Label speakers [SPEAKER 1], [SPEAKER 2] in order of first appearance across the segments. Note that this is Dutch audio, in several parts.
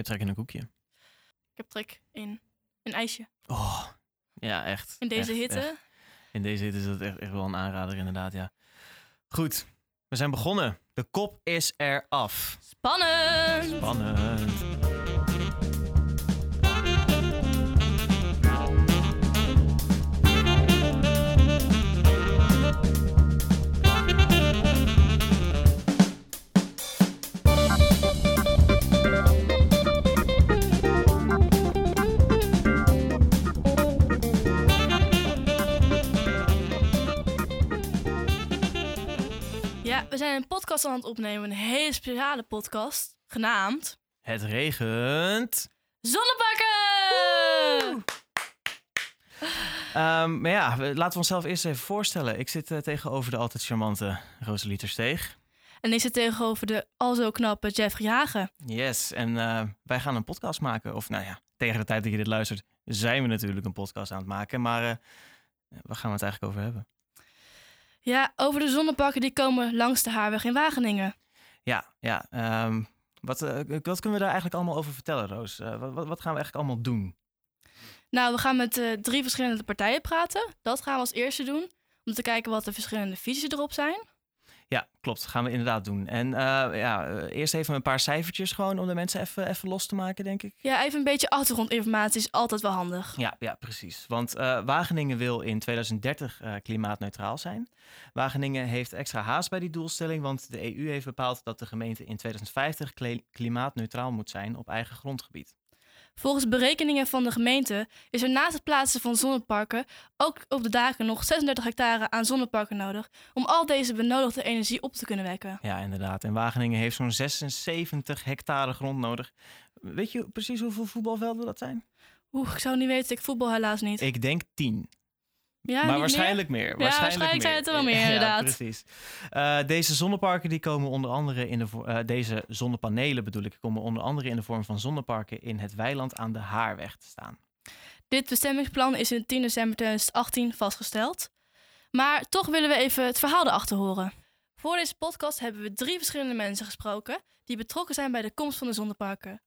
[SPEAKER 1] heb trek in een koekje.
[SPEAKER 2] Ik heb trek in een ijsje.
[SPEAKER 1] Oh, ja, echt.
[SPEAKER 2] In deze
[SPEAKER 1] echt,
[SPEAKER 2] hitte.
[SPEAKER 1] echt. In deze hitte is dat echt, echt wel een aanrader, inderdaad, ja. Goed, we zijn begonnen. De kop is eraf.
[SPEAKER 2] Spannend!
[SPEAKER 1] Spannend.
[SPEAKER 2] Zijn een podcast aan het opnemen. Een hele speciale podcast. Genaamd...
[SPEAKER 1] Het regent.
[SPEAKER 2] Zonnepakken!
[SPEAKER 1] Ehm, maar ja, laten we onszelf eerst even voorstellen. Ik zit eh, tegenover de altijd charmante Rosalie Tersteeg.
[SPEAKER 2] En ik zit tegenover de al zo knappe Jeffrey Hagen.
[SPEAKER 1] Yes, en eh, wij gaan een podcast maken. Of nou ja, tegen de tijd dat je dit luistert, zijn we natuurlijk een podcast aan het maken. Maar eh, waar gaan we het eigenlijk over hebben?
[SPEAKER 2] Ja, over de zonnepakken die komen langs de Haarweg in Wageningen.
[SPEAKER 1] Ja, ja. ehm, wat, eh, wat kunnen we daar eigenlijk allemaal over vertellen, Roos? Eh, wat, wat, wat gaan we eigenlijk allemaal doen?
[SPEAKER 2] Nou, we gaan met eh, drie verschillende partijen praten. Dat gaan we als eerste doen. Om te kijken wat de verschillende visies erop zijn.
[SPEAKER 1] Ja, klopt. Gaan we inderdaad doen. En eh, ja, eh, eerst even een paar cijfertjes gewoon om de mensen even, even los te maken, denk ik.
[SPEAKER 2] Ja, even een beetje achtergrondinformatie is altijd wel handig.
[SPEAKER 1] Ja, ja precies. Want eh, Wageningen wil in 2030 eh, klimaatneutraal zijn. Wageningen heeft extra haast bij die doelstelling, want de EU heeft bepaald dat de gemeente in 2050 kle- klimaatneutraal moet zijn op eigen grondgebied.
[SPEAKER 2] Volgens berekeningen van de gemeente is er naast het plaatsen van zonneparken ook op de daken nog 36 hectare aan zonneparken nodig om al deze benodigde energie op te kunnen wekken.
[SPEAKER 1] Ja, inderdaad. En Wageningen heeft zo'n 76 hectare grond nodig. Weet je precies hoeveel voetbalvelden dat zijn?
[SPEAKER 2] Oeh, ik zou niet weten, ik voetbal helaas niet.
[SPEAKER 1] Ik denk 10.
[SPEAKER 2] Ja,
[SPEAKER 1] maar waarschijnlijk meer.
[SPEAKER 2] waarschijnlijk zijn het er wel meer, inderdaad.
[SPEAKER 1] Ja, precies. Eh, deze zonneparken die komen onder andere in de eh, deze zonnepanelen bedoel ik, komen onder andere in de vorm van zonneparken in het weiland aan de Haarweg te staan.
[SPEAKER 2] meer. Dit bestemmingsplan is in 10 december 2018 vastgesteld. Maar toch willen we even het verhaal erachter horen. Voor deze podcast hebben we drie verschillende mensen gesproken die betrokken zijn bij de komst van de zonneparken.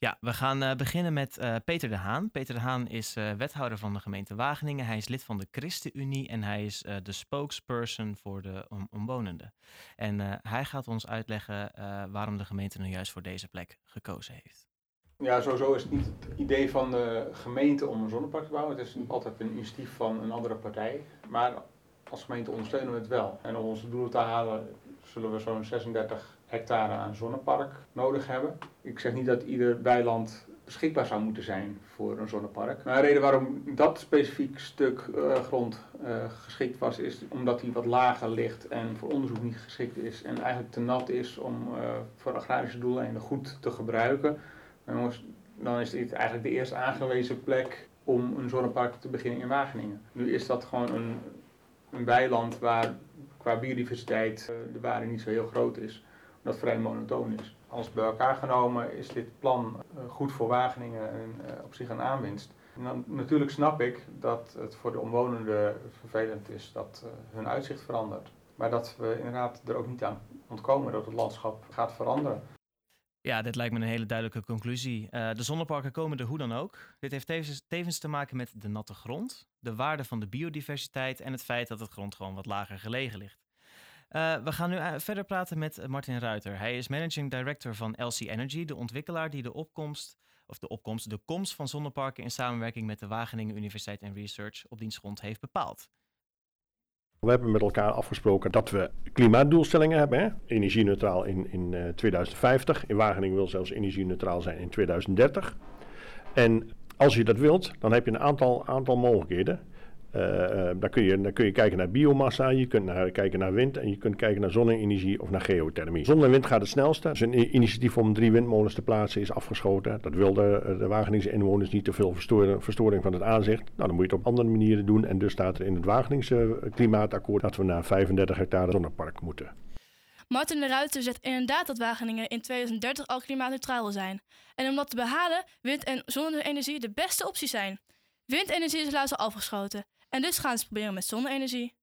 [SPEAKER 1] Ja, we gaan eh, beginnen met eh, Peter de Haan. Peter de Haan is eh, wethouder van de gemeente Wageningen. Hij is lid van de ChristenUnie en hij is de spokesperson voor de om- omwonenden. En hij gaat ons uitleggen waarom de gemeente nu juist voor deze plek gekozen heeft.
[SPEAKER 3] Ja, sowieso is het niet het idee van de gemeente om een zonnepark te bouwen. Het is altijd een initiatief van een andere partij. Maar als gemeente ondersteunen we het wel. En om onze doelen te halen zullen we zo'n 36 hectare aan zonnepark nodig hebben. Ik zeg niet dat ieder weiland beschikbaar zou moeten zijn voor een zonnepark. Maar een reden waarom dat specifiek stuk eh, grond eh, geschikt was, is omdat hij wat lager ligt en voor onderzoek niet geschikt is. En eigenlijk te nat is om eh, voor agrarische doeleinden goed te gebruiken. Dan is dit eigenlijk de eerst aangewezen plek om een zonnepark te beginnen in Wageningen. Nu is dat gewoon een, een weiland waar qua biodiversiteit de waarde niet zo heel groot is. Dat vrij monotoon is. Alles bij elkaar genomen is dit plan eh, goed voor Wageningen en eh, op zich een aanwinst. En dan, natuurlijk snap ik dat het voor de omwonenden vervelend is dat eh, hun uitzicht verandert. Maar dat we inderdaad er ook niet aan ontkomen dat het landschap gaat veranderen.
[SPEAKER 1] Ja, dit lijkt me een hele duidelijke conclusie. Eh, de zonneparken komen er hoe dan ook. Dit heeft tevens, tevens te maken met de natte grond, de waarde van de biodiversiteit en het feit dat het grond gewoon wat lager gelegen ligt. Eh, we gaan nu eh, verder praten met eh, Martin Ruiter. Hij is managing director van LC Energy, de ontwikkelaar die de opkomst, of de opkomst, de komst van zonneparken in samenwerking met de Wageningen Universiteit en Research op diens grond heeft bepaald.
[SPEAKER 4] We hebben met elkaar afgesproken dat we klimaatdoelstellingen hebben. Hè? Energie-neutraal in, in eh, 2050. In Wageningen wil zelfs energie-neutraal zijn in 2030. En als je dat wilt, dan heb je een aantal, aantal mogelijkheden. Eh, eh, dan, kun je, dan kun je kijken naar biomassa, je kunt naar, kijken naar wind en je kunt kijken naar zonne-energie of naar geothermie. Zon en wind gaat het snelste. Dus een initiatief om drie windmolens te plaatsen is afgeschoten. Dat wilden eh, de Wageningse inwoners niet te veel verstoring van het aanzicht. Nou, dan moet je het op andere manieren doen. En dus staat er in het Wageningse eh, klimaatakkoord dat we naar 35 hectare zonnepark moeten.
[SPEAKER 2] Martin de Ruiter zegt inderdaad dat Wageningen in 2030 al klimaatneutraal wil zijn. En om dat te behalen, wind- en zonne-energie de beste opties zijn. Windenergie is laatst al afgeschoten. En dus gaan ze proberen met zonne-energie.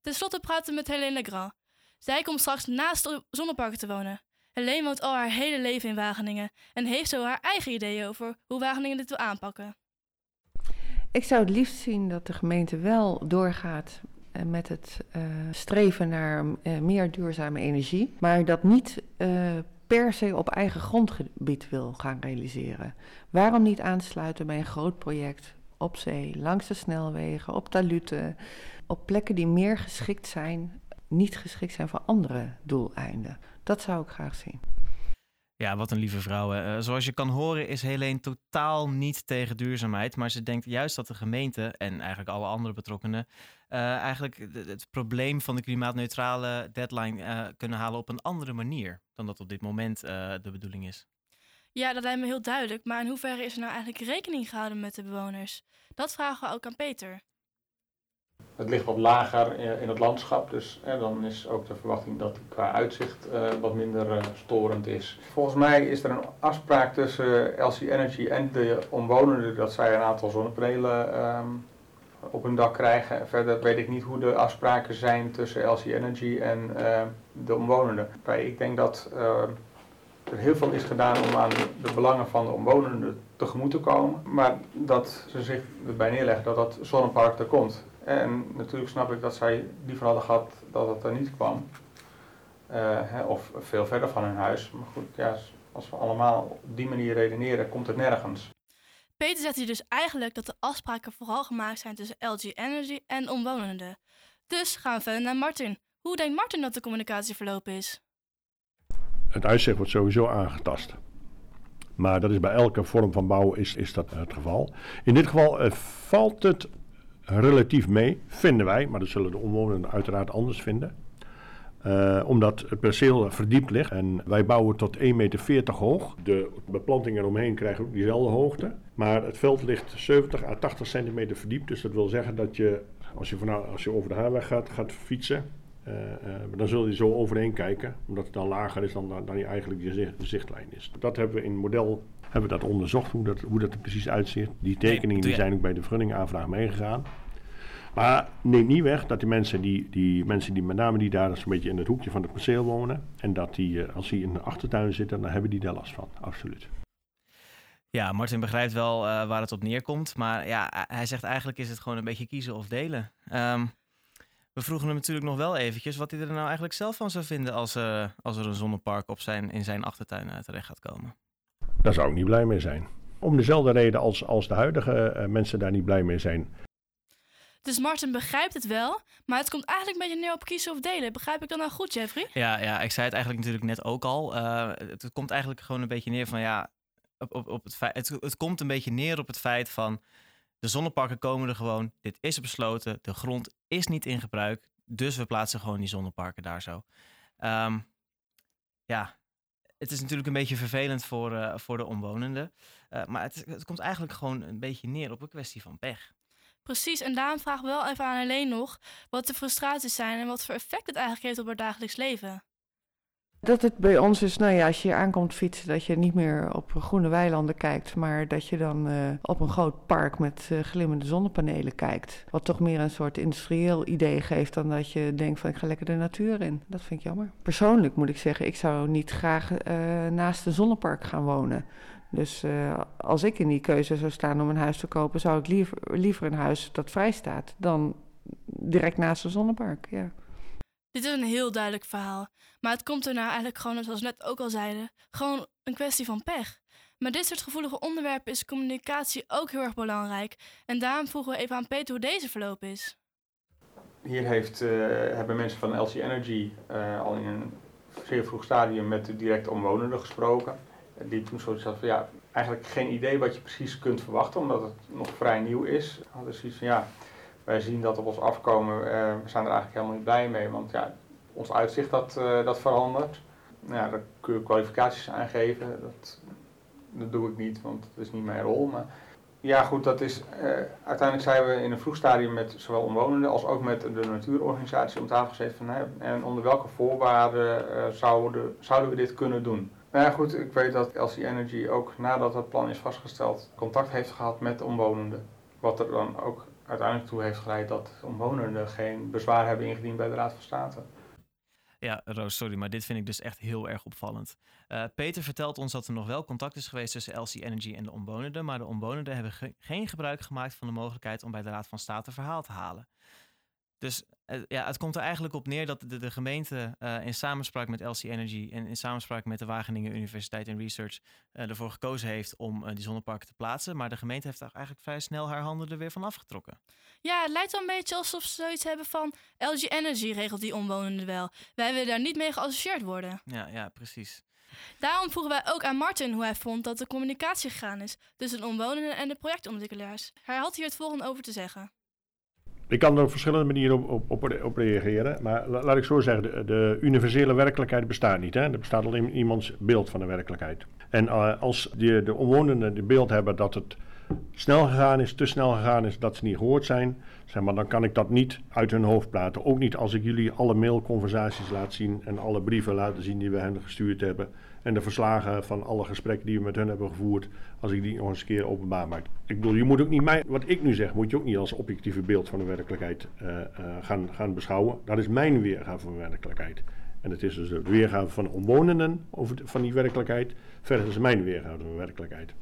[SPEAKER 2] Ten slotte praten we met Helene Legrand. Zij komt straks naast zonneparken te wonen. Helene woont al haar hele leven in Wageningen en heeft zo haar eigen ideeën over hoe Wageningen dit wil aanpakken.
[SPEAKER 5] Ik zou het liefst zien dat de gemeente wel doorgaat eh, met het uh, streven naar uh, meer duurzame energie, maar dat niet per se op eigen grondgebied wil gaan realiseren. Waarom niet aansluiten bij een groot project op zee, langs de snelwegen, op taluten, op plekken die meer geschikt zijn, niet geschikt zijn voor andere doeleinden? Dat zou ik graag zien.
[SPEAKER 1] Ja, wat een lieve vrouw. Uh, zoals je kan horen is Helene totaal niet tegen duurzaamheid. Maar ze denkt juist dat de gemeente en eigenlijk alle andere betrokkenen... Uh, eigenlijk het, probleem van de klimaatneutrale deadline uh, kunnen halen op een andere manier... dan dat op dit moment de bedoeling is.
[SPEAKER 2] Ja, dat lijkt me heel duidelijk. Maar in hoeverre is er nou eigenlijk rekening gehouden met de bewoners? Dat vragen we ook aan Peter.
[SPEAKER 3] Het ligt wat lager in het landschap, dus hè, dan is ook de verwachting dat het qua uitzicht uh, wat minder uh, storend is. Volgens mij is er een afspraak tussen LC Energy en de omwonenden dat zij een aantal zonnepanelen um, op hun dak krijgen. Verder weet ik niet hoe de afspraken zijn tussen LC Energy en uh, de omwonenden. Ik denk dat er heel veel is gedaan om aan de belangen van de omwonenden tegemoet te komen, maar dat ze zich erbij neerleggen dat dat zonnepark er komt. En natuurlijk snap ik dat zij liever hadden gehad dat het er niet kwam. Uh, hè, of veel verder van hun huis. Maar goed, ja, als we allemaal op die manier redeneren, komt het nergens.
[SPEAKER 2] Peter zegt hier dus eigenlijk dat de afspraken vooral gemaakt zijn tussen LG Energy en omwonenden. Dus gaan we verder naar Martin. Hoe denkt Martin dat de communicatie verlopen is?
[SPEAKER 4] Het uitzicht wordt sowieso aangetast. Maar dat is bij elke vorm van bouw is, is dat het geval. In dit geval uh, valt het relatief mee, vinden wij, maar dat zullen de omwonenden uiteraard anders vinden. Uh, omdat het perceel verdiept ligt en wij bouwen tot 1,40 meter hoog. De beplantingen eromheen krijgen ook diezelfde hoogte. Maar het veld ligt 70 à 80 centimeter verdiept. Dus dat wil zeggen dat je, als je, vanaf, als je over de haarweg gaat, gaat fietsen, uh, uh, dan zul je zo overheen kijken. Omdat het dan lager is dan, dan, dan je eigenlijk je zicht, zichtlijn is. Dat hebben we in het model hebben we dat onderzocht, hoe dat, hoe dat er precies uitziet. Die tekeningen die zijn ook bij de vergunningaanvraag meegegaan. Maar neem niet weg dat die mensen die, die mensen die met name die daar zo'n beetje in het hoekje van het perceel wonen. En dat die, als die in de achtertuin zitten, dan hebben die daar last van. Absoluut.
[SPEAKER 1] Ja, Martin begrijpt wel uh, waar het op neerkomt. Maar ja, hij zegt eigenlijk is het gewoon een beetje kiezen of delen. Um, we vroegen hem natuurlijk nog wel eventjes wat hij er nou eigenlijk zelf van zou vinden als, uh, als er een zonnepark op zijn, in zijn achtertuin uh, terecht gaat komen.
[SPEAKER 4] Daar zou ik niet blij mee zijn. Om dezelfde reden als, als de huidige uh, mensen daar niet blij mee zijn.
[SPEAKER 2] Dus Martin begrijpt het wel, maar het komt eigenlijk een beetje neer op kiezen of delen. Begrijp ik dan nou goed, Jeffrey?
[SPEAKER 1] Ja, ja ik zei het eigenlijk natuurlijk net ook al. Uh, het, het, komt eigenlijk gewoon een beetje neer van ja, op, op, op het, feit, het, het komt een beetje neer op het feit van de zonneparken komen er gewoon. Dit is besloten. De grond is niet in gebruik. Dus we plaatsen gewoon die zonneparken daar zo. Um, ja, het is natuurlijk een beetje vervelend voor, uh, voor de omwonenden. Uh, maar het, het komt eigenlijk gewoon een beetje neer op een kwestie van pech.
[SPEAKER 2] Precies, en daarom vraag ik wel even aan alleen nog wat de frustraties zijn en wat voor effect het eigenlijk heeft op haar dagelijks leven.
[SPEAKER 5] Dat het bij ons is, nou ja, als je hier aankomt fietsen, dat je niet meer op groene weilanden kijkt, maar dat je dan uh, op een groot park met uh, glimmende zonnepanelen kijkt. Wat toch meer een soort industrieel idee geeft dan dat je denkt van ik ga lekker de natuur in. Dat vind ik jammer. Persoonlijk moet ik zeggen, ik zou niet graag uh, naast een zonnepark gaan wonen. Dus als ik in die keuze zou staan om een huis te kopen, zou ik liever, liever een huis dat vrij staat dan direct naast een zonnepark. Ja.
[SPEAKER 2] Dit is een heel duidelijk verhaal. Maar het komt er nou eigenlijk gewoon, zoals we net ook al zeiden, gewoon een kwestie van pech. Maar dit soort gevoelige onderwerpen is communicatie ook heel erg belangrijk. En daarom vroegen we even aan Peter hoe deze verloop is.
[SPEAKER 3] Hier heeft, uh, hebben mensen van LC Energy uh, al in een zeer vroeg stadium met de direct omwonenden gesproken. Die toen zoiets hadden van ja, eigenlijk geen idee wat je precies kunt verwachten, omdat het nog vrij nieuw is. Hadden van ja, wij zien dat op ons afkomen, uh, we zijn er eigenlijk helemaal niet blij mee, want ja, ons uitzicht dat, uh, dat verandert. Nou, ja, daar kun je kwalificaties aangeven, dat, dat doe ik niet, want dat is niet mijn rol. Maar ja, goed, dat is, uh, uiteindelijk zijn we in een vroeg stadium met zowel omwonenden als ook met de natuurorganisatie om tafel gezeten van en onder welke voorwaarden zouden, zouden we dit kunnen doen. Nou ja, goed, ik weet dat LC Energy ook nadat het plan is vastgesteld contact heeft gehad met omwonenden. Wat er dan ook uiteindelijk toe heeft geleid dat omwonenden geen bezwaar hebben ingediend bij de Raad van State.
[SPEAKER 1] Ja, Roos, sorry, maar dit vind ik dus echt heel erg opvallend. Uh, Peter vertelt ons dat er nog wel contact is geweest tussen LC Energy en de omwonenden, maar de omwonenden hebben ge geen gebruik gemaakt van de mogelijkheid om bij de Raad van State verhaal te halen. Dus uh, ja, het komt er eigenlijk op neer dat de, de gemeente uh, in samenspraak met LC Energy en in samenspraak met de Wageningen Universiteit en Research ervoor gekozen heeft om die zonneparken te plaatsen. Maar de gemeente heeft eigenlijk vrij snel haar handen er weer van afgetrokken.
[SPEAKER 2] Ja, het lijkt wel een beetje alsof ze zoiets hebben van LG Energy regelt die omwonenden wel. Wij willen daar niet mee geassocieerd worden.
[SPEAKER 1] Ja, ja, precies.
[SPEAKER 2] Daarom vroegen wij ook aan Martin hoe hij vond dat de communicatie gegaan is tussen de omwonenden en de projectontwikkelaars. Hij had hier het volgende over te zeggen.
[SPEAKER 4] Ik kan er op verschillende manieren op, op, op, reageren. Maar laat ik zo zeggen, de, universele werkelijkheid bestaat niet. Hè? Er bestaat alleen iemands beeld van de werkelijkheid. En uh, als de omwonenden het beeld hebben dat het snel gegaan is, te snel gegaan is, dat ze niet gehoord zijn, zeg maar, dan kan ik dat niet uit hun hoofd praten. Ook niet als ik jullie alle mailconversaties laat zien en alle brieven laten zien die we hen gestuurd hebben. En de verslagen van alle gesprekken die we met hen hebben gevoerd, als ik die nog eens een keer openbaar maak. Ik bedoel, je moet ook niet mij, wat ik nu zeg, moet je ook niet als objectieve beeld van de werkelijkheid uh, uh, gaan, gaan beschouwen. Dat is mijn weergave van de werkelijkheid. En het is dus de weergave van de omwonenden over van die werkelijkheid. Verder is mijn weergave van de werkelijkheid.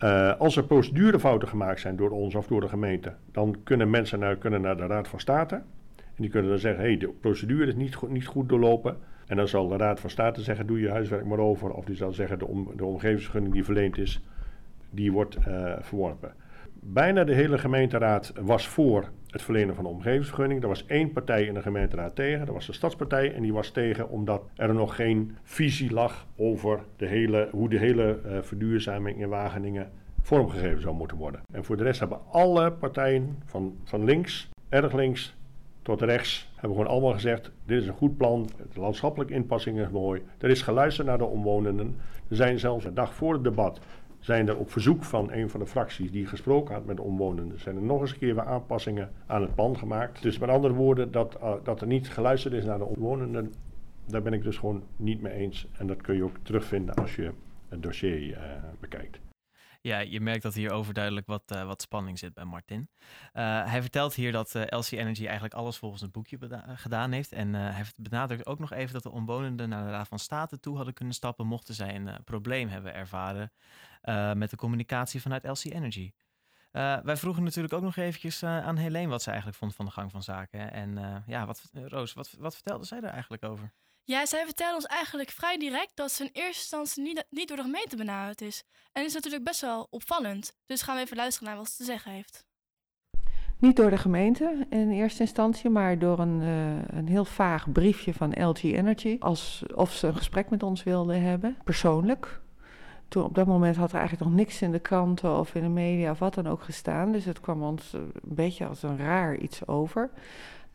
[SPEAKER 4] Uh, als er procedurefouten gemaakt zijn door ons of door de gemeente, dan kunnen mensen naar, kunnen naar de Raad van State. En die kunnen dan zeggen: hé, hey, de procedure is niet niet goed doorlopen. En dan zal de Raad van State zeggen: doe je huiswerk maar over. Of die zal zeggen: de, om, de omgevingsvergunning die verleend is, die wordt uh, verworpen. Bijna de hele gemeenteraad was voor het verlenen van de omgevingsvergunning. Er was één partij in de gemeenteraad tegen, dat was de Stadspartij. En die was tegen omdat er nog geen visie lag over de hele, hoe de hele uh, verduurzaming in Wageningen vormgegeven zou moeten worden. En voor de rest hebben alle partijen, van, van links, erg links tot rechts, hebben gewoon allemaal gezegd: dit is een goed plan, de landschappelijke inpassing is mooi. Er is geluisterd naar de omwonenden. Er zijn zelfs een dag voor het debat zijn er op verzoek van een van de fracties die gesproken had met de omwonenden, zijn er nog eens een keer weer aanpassingen aan het plan gemaakt. Dus met andere woorden, dat, uh, dat er niet geluisterd is naar de omwonenden, daar ben ik dus gewoon niet mee eens. En dat kun je ook terugvinden als je het dossier uh, bekijkt.
[SPEAKER 1] Ja, je merkt dat hier overduidelijk wat, uh, wat spanning zit bij Martin. Uh, hij vertelt hier dat uh, LC Energy eigenlijk alles volgens het boekje gedaan heeft. En hij benadrukt ook nog even dat de omwonenden naar de Raad van State toe hadden kunnen stappen, mochten zij een probleem hebben ervaren met de communicatie vanuit LC Energy. wij vroegen natuurlijk ook nog eventjes aan Helene wat ze eigenlijk vond van de gang van zaken. En ja, wat, Roos, wat, wat vertelde zij er eigenlijk over?
[SPEAKER 2] Ja, zij vertelde ons eigenlijk vrij direct dat ze in eerste instantie niet, niet door de gemeente benaderd is. En dat is natuurlijk best wel opvallend. Dus gaan we even luisteren naar wat ze te zeggen heeft.
[SPEAKER 5] Niet door de gemeente in eerste instantie, maar door een, uh, een heel vaag briefje van LG Energy. Alsof ze een gesprek met ons wilden hebben, persoonlijk. Toen, op dat moment had er eigenlijk nog niks in de kranten of in de media of wat dan ook gestaan. Dus het kwam ons een beetje als een raar iets over.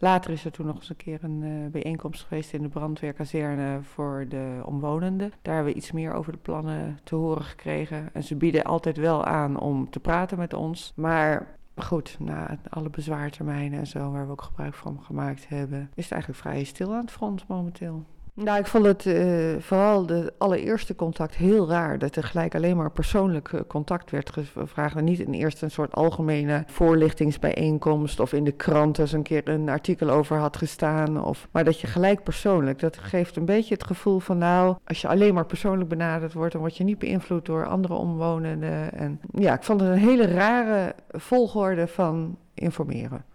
[SPEAKER 5] Later is er toen nog eens een keer een uh, bijeenkomst geweest in de brandweerkazerne voor de omwonenden. Daar hebben we iets meer over de plannen te horen gekregen. En ze bieden altijd wel aan om te praten met ons. Maar goed, na alle bezwaartermijnen en zo, waar we ook gebruik van gemaakt hebben, is het eigenlijk vrij stil aan het front momenteel. Nou, ik vond het uh, vooral de allereerste contact heel raar. Dat er gelijk alleen maar persoonlijk uh, contact werd gevraagd. En niet in eerst een soort algemene voorlichtingsbijeenkomst. of in de krant eens een keer een artikel over had gestaan. Of, maar dat je gelijk persoonlijk. Dat geeft een beetje het gevoel van. nou, als je alleen maar persoonlijk benaderd wordt. dan word je niet beïnvloed door andere omwonenden. En ja, ik vond het een hele rare volgorde van informeren.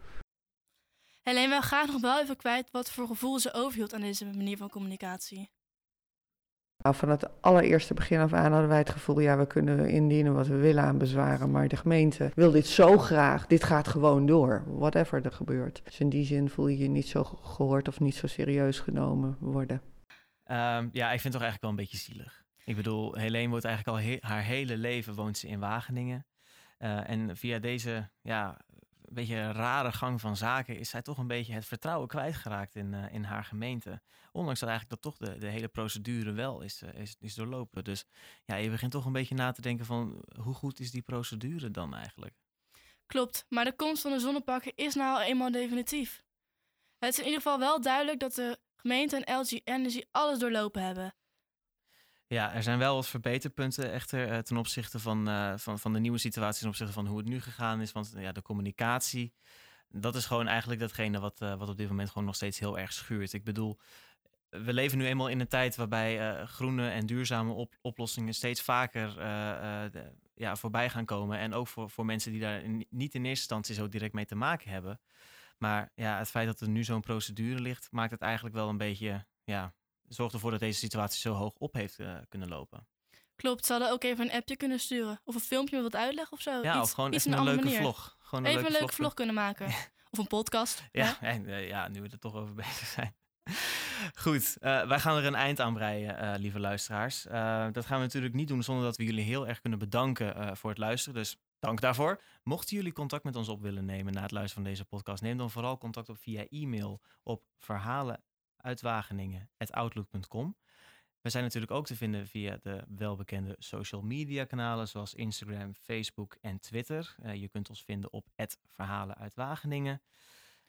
[SPEAKER 2] Helene wil graag nog wel even kwijt wat voor gevoel ze overhield aan deze manier van communicatie.
[SPEAKER 5] Nou, van het allereerste begin af aan hadden wij het gevoel, ja, we kunnen indienen wat we willen aan bezwaren, maar de gemeente wil dit zo graag, dit gaat gewoon door, whatever er gebeurt. Dus in die zin voel je je niet zo gehoord of niet zo serieus genomen worden.
[SPEAKER 1] Um, ja, ik vind het toch eigenlijk wel een beetje zielig. Ik bedoel, Helene woont eigenlijk al he haar hele leven woont ze in Wageningen. Uh, en via deze ja, beetje rare gang van zaken is zij toch een beetje het vertrouwen kwijtgeraakt in, uh, in haar gemeente. Ondanks dat eigenlijk dat toch de, de hele procedure wel is, uh, is, is doorlopen. Dus ja, je begint toch een beetje na te denken van hoe goed is die procedure dan eigenlijk?
[SPEAKER 2] Klopt, maar de komst van de zonnepakken is nou eenmaal definitief. Het is in ieder geval wel duidelijk dat de gemeente en LG Energy alles doorlopen hebben.
[SPEAKER 1] Ja, er zijn wel wat verbeterpunten echter uh, ten opzichte van, uh, van, van de nieuwe situatie, ten opzichte van hoe het nu gegaan is. Want ja, de communicatie, dat is gewoon eigenlijk datgene wat, eh, wat op dit moment gewoon nog steeds heel erg schuurt. Ik bedoel, we leven nu eenmaal in een tijd waarbij eh, groene en duurzame op- oplossingen steeds vaker eh, eh, ja, voorbij gaan komen. En ook voor, voor mensen die daar niet in eerste instantie zo direct mee te maken hebben. Maar ja, het feit dat er nu zo'n procedure ligt, maakt het eigenlijk wel een beetje, ja, zorgt ervoor dat deze situatie zo hoog op heeft eh, kunnen lopen.
[SPEAKER 2] Klopt, ze hadden ook even een appje kunnen sturen. Of een filmpje met wat uitleg of zo.
[SPEAKER 1] Ja,
[SPEAKER 2] Iets-
[SPEAKER 1] of gewoon
[SPEAKER 2] iets
[SPEAKER 1] even een leuke
[SPEAKER 2] manier.
[SPEAKER 1] vlog. Gewoon een
[SPEAKER 2] Even een
[SPEAKER 1] leuke
[SPEAKER 2] leuke vlog kunnen maken. Of een podcast.
[SPEAKER 1] Ja,
[SPEAKER 2] hè?
[SPEAKER 1] en, eh, ja, nu we er toch over bezig zijn. Goed, eh, wij gaan er een eind aan breien, lieve luisteraars. Dat gaan we natuurlijk niet doen zonder dat we jullie heel erg kunnen bedanken voor het luisteren. Dus dank daarvoor. Mochten jullie contact met ons op willen nemen na het luisteren van deze podcast, neem dan vooral contact op via e-mail op verhalenuitwageningen.outlook.com. We zijn natuurlijk ook te vinden via de welbekende social media kanalen zoals Instagram, Facebook en Twitter. Eh, je kunt ons vinden op Verhalen uit Wageningen.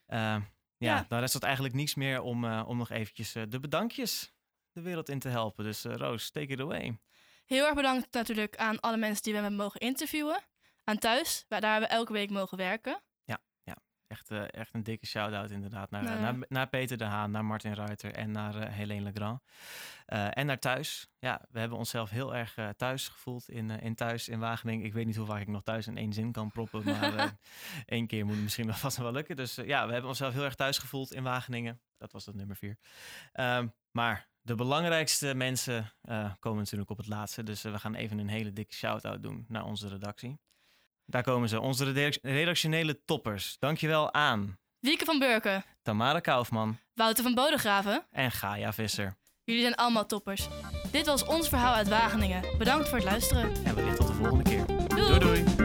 [SPEAKER 1] Eh, ja,
[SPEAKER 2] Ja.
[SPEAKER 1] dan rest het eigenlijk niets meer om, eh, om nog eventjes eh, de bedankjes de wereld in te helpen. Dus Roos, take it away.
[SPEAKER 2] Heel erg bedankt natuurlijk aan alle mensen die we hebben mogen interviewen. Aan thuis, waar, daar we elke week mogen werken.
[SPEAKER 1] Echt, eh, echt een dikke shout-out inderdaad naar,
[SPEAKER 2] Nou ja.
[SPEAKER 1] naar, naar Peter de Haan, naar Martin Ruiter en naar eh, Helene Legrand. Eh, en naar thuis. Ja, we hebben onszelf heel erg thuis gevoeld in, in thuis in Wageningen. Ik weet niet hoe vaak ik nog thuis in één zin kan proppen, maar één keer moet het misschien wel vast wel lukken. Dus ja, we hebben onszelf heel erg thuis gevoeld in Wageningen. Dat was dat nummer vier. Ehm, maar de belangrijkste mensen komen natuurlijk op het laatste. Dus we gaan even een hele dikke shout-out doen naar onze redactie. Daar komen ze, onze redac- redactionele toppers. Dankjewel aan
[SPEAKER 2] Wieke van Burken,
[SPEAKER 1] Tamara Kaufman
[SPEAKER 2] Wouter van Bodegraven.
[SPEAKER 1] en Gaia Visser.
[SPEAKER 2] Jullie zijn allemaal toppers. Dit was ons verhaal uit Wageningen. Bedankt voor het luisteren.
[SPEAKER 1] En wellicht tot de volgende keer.
[SPEAKER 2] Doei!
[SPEAKER 1] doei. doei.